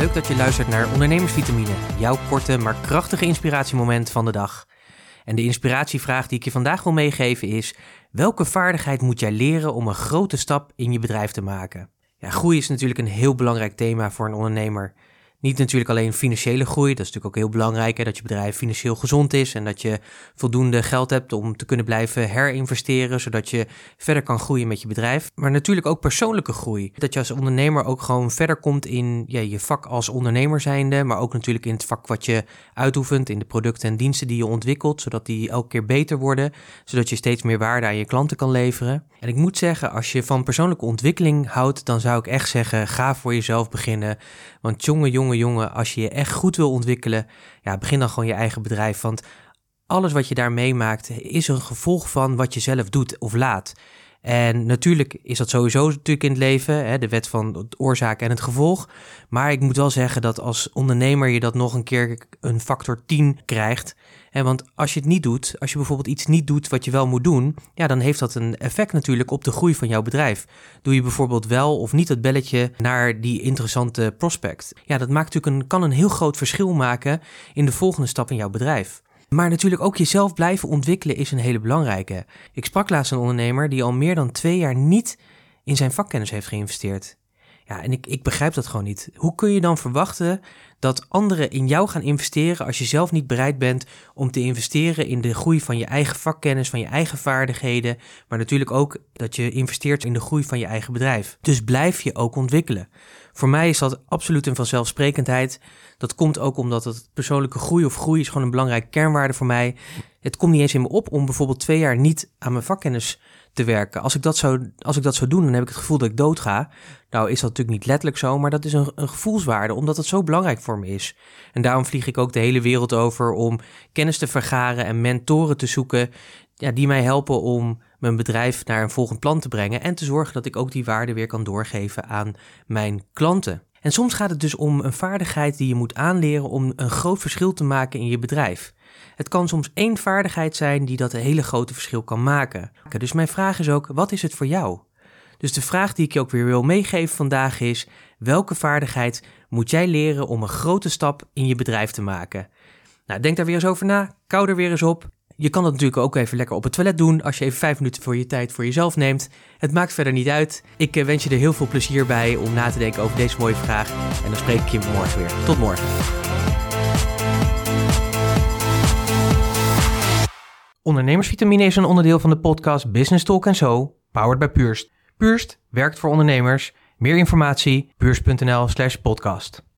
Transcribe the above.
Leuk dat je luistert naar Ondernemersvitamine, jouw korte maar krachtige inspiratiemoment van de dag. En de inspiratievraag die ik je vandaag wil meegeven is: welke vaardigheid moet jij leren om een grote stap in je bedrijf te maken? Ja, groei is natuurlijk een heel belangrijk thema voor een ondernemer. Niet natuurlijk alleen financiële groei, dat is natuurlijk ook heel belangrijk, hè, dat je bedrijf financieel gezond is en dat je voldoende geld hebt om te kunnen blijven herinvesteren, zodat je verder kan groeien met je bedrijf. Maar natuurlijk ook persoonlijke groei. Dat je als ondernemer ook gewoon verder komt in ja, je vak als ondernemer zijnde, maar ook natuurlijk in het vak wat je uitoefent, in de producten en diensten die je ontwikkelt, zodat die elke keer beter worden, zodat je steeds meer waarde aan je klanten kan leveren. En ik moet zeggen, als je van persoonlijke ontwikkeling houdt, dan zou ik echt zeggen, ga voor jezelf beginnen. Want jonge, jonge, jongen, als je je echt goed wil ontwikkelen, ja, begin dan gewoon je eigen bedrijf. Want alles wat je daar meemaakt is een gevolg van wat je zelf doet of laat. En natuurlijk is dat sowieso natuurlijk in het leven, hè, de wet van de oorzaak en het gevolg. Maar ik moet wel zeggen dat als ondernemer je dat nog een keer een factor 10 krijgt. Hè, want als je het niet doet, als je bijvoorbeeld iets niet doet wat je wel moet doen, ja, dan heeft dat een effect natuurlijk op de groei van jouw bedrijf. Doe je bijvoorbeeld wel of niet het belletje naar die interessante prospect. Ja, dat maakt natuurlijk een, kan een heel groot verschil maken in de volgende stap in jouw bedrijf. Maar natuurlijk ook jezelf blijven ontwikkelen is een hele belangrijke. Ik sprak laatst een ondernemer die al meer dan twee jaar niet in zijn vakkennis heeft geïnvesteerd. Ja, en ik, ik begrijp dat gewoon niet. Hoe kun je dan verwachten dat anderen in jou gaan investeren als je zelf niet bereid bent om te investeren in de groei van je eigen vakkennis, van je eigen vaardigheden, maar natuurlijk ook dat je investeert in de groei van je eigen bedrijf. Dus blijf je ook ontwikkelen. Voor mij is dat absoluut een vanzelfsprekendheid. Dat komt ook omdat het persoonlijke groei of groei is gewoon een belangrijke kernwaarde voor mij. Het komt niet eens in me op om bijvoorbeeld twee jaar niet aan mijn vakkennis te werken. Als ik dat zou, als ik dat zou doen, dan heb ik het gevoel dat ik doodga. Nou is dat natuurlijk niet letterlijk zo, maar dat is een, een gevoelswaarde, omdat het zo belangrijk voor me is. En daarom vlieg ik ook de hele wereld over om kennis te vergaren en mentoren te zoeken ja, die mij helpen om mijn bedrijf naar een volgend plan te brengen en te zorgen dat ik ook die waarde weer kan doorgeven aan mijn klanten. En soms gaat het dus om een vaardigheid die je moet aanleren om een groot verschil te maken in je bedrijf. Het kan soms één vaardigheid zijn die dat een hele grote verschil kan maken. Dus mijn vraag is ook, wat is het voor jou? Dus de vraag die ik je ook weer wil meegeven vandaag is: welke vaardigheid moet jij leren om een grote stap in je bedrijf te maken? Nou, denk daar weer eens over na, kou er weer eens op. Je kan dat natuurlijk ook even lekker op het toilet doen als je even vijf minuten voor je tijd voor jezelf neemt. Het maakt verder niet uit. Ik eh, wens je er heel veel plezier bij om na te denken over deze mooie vraag. En dan spreek ik je morgen weer. Tot morgen. Ondernemersvitamine is een onderdeel van de podcast Business Talk So, powered by Purst. Purst werkt voor ondernemers. Meer informatie, purst.nl slash podcast.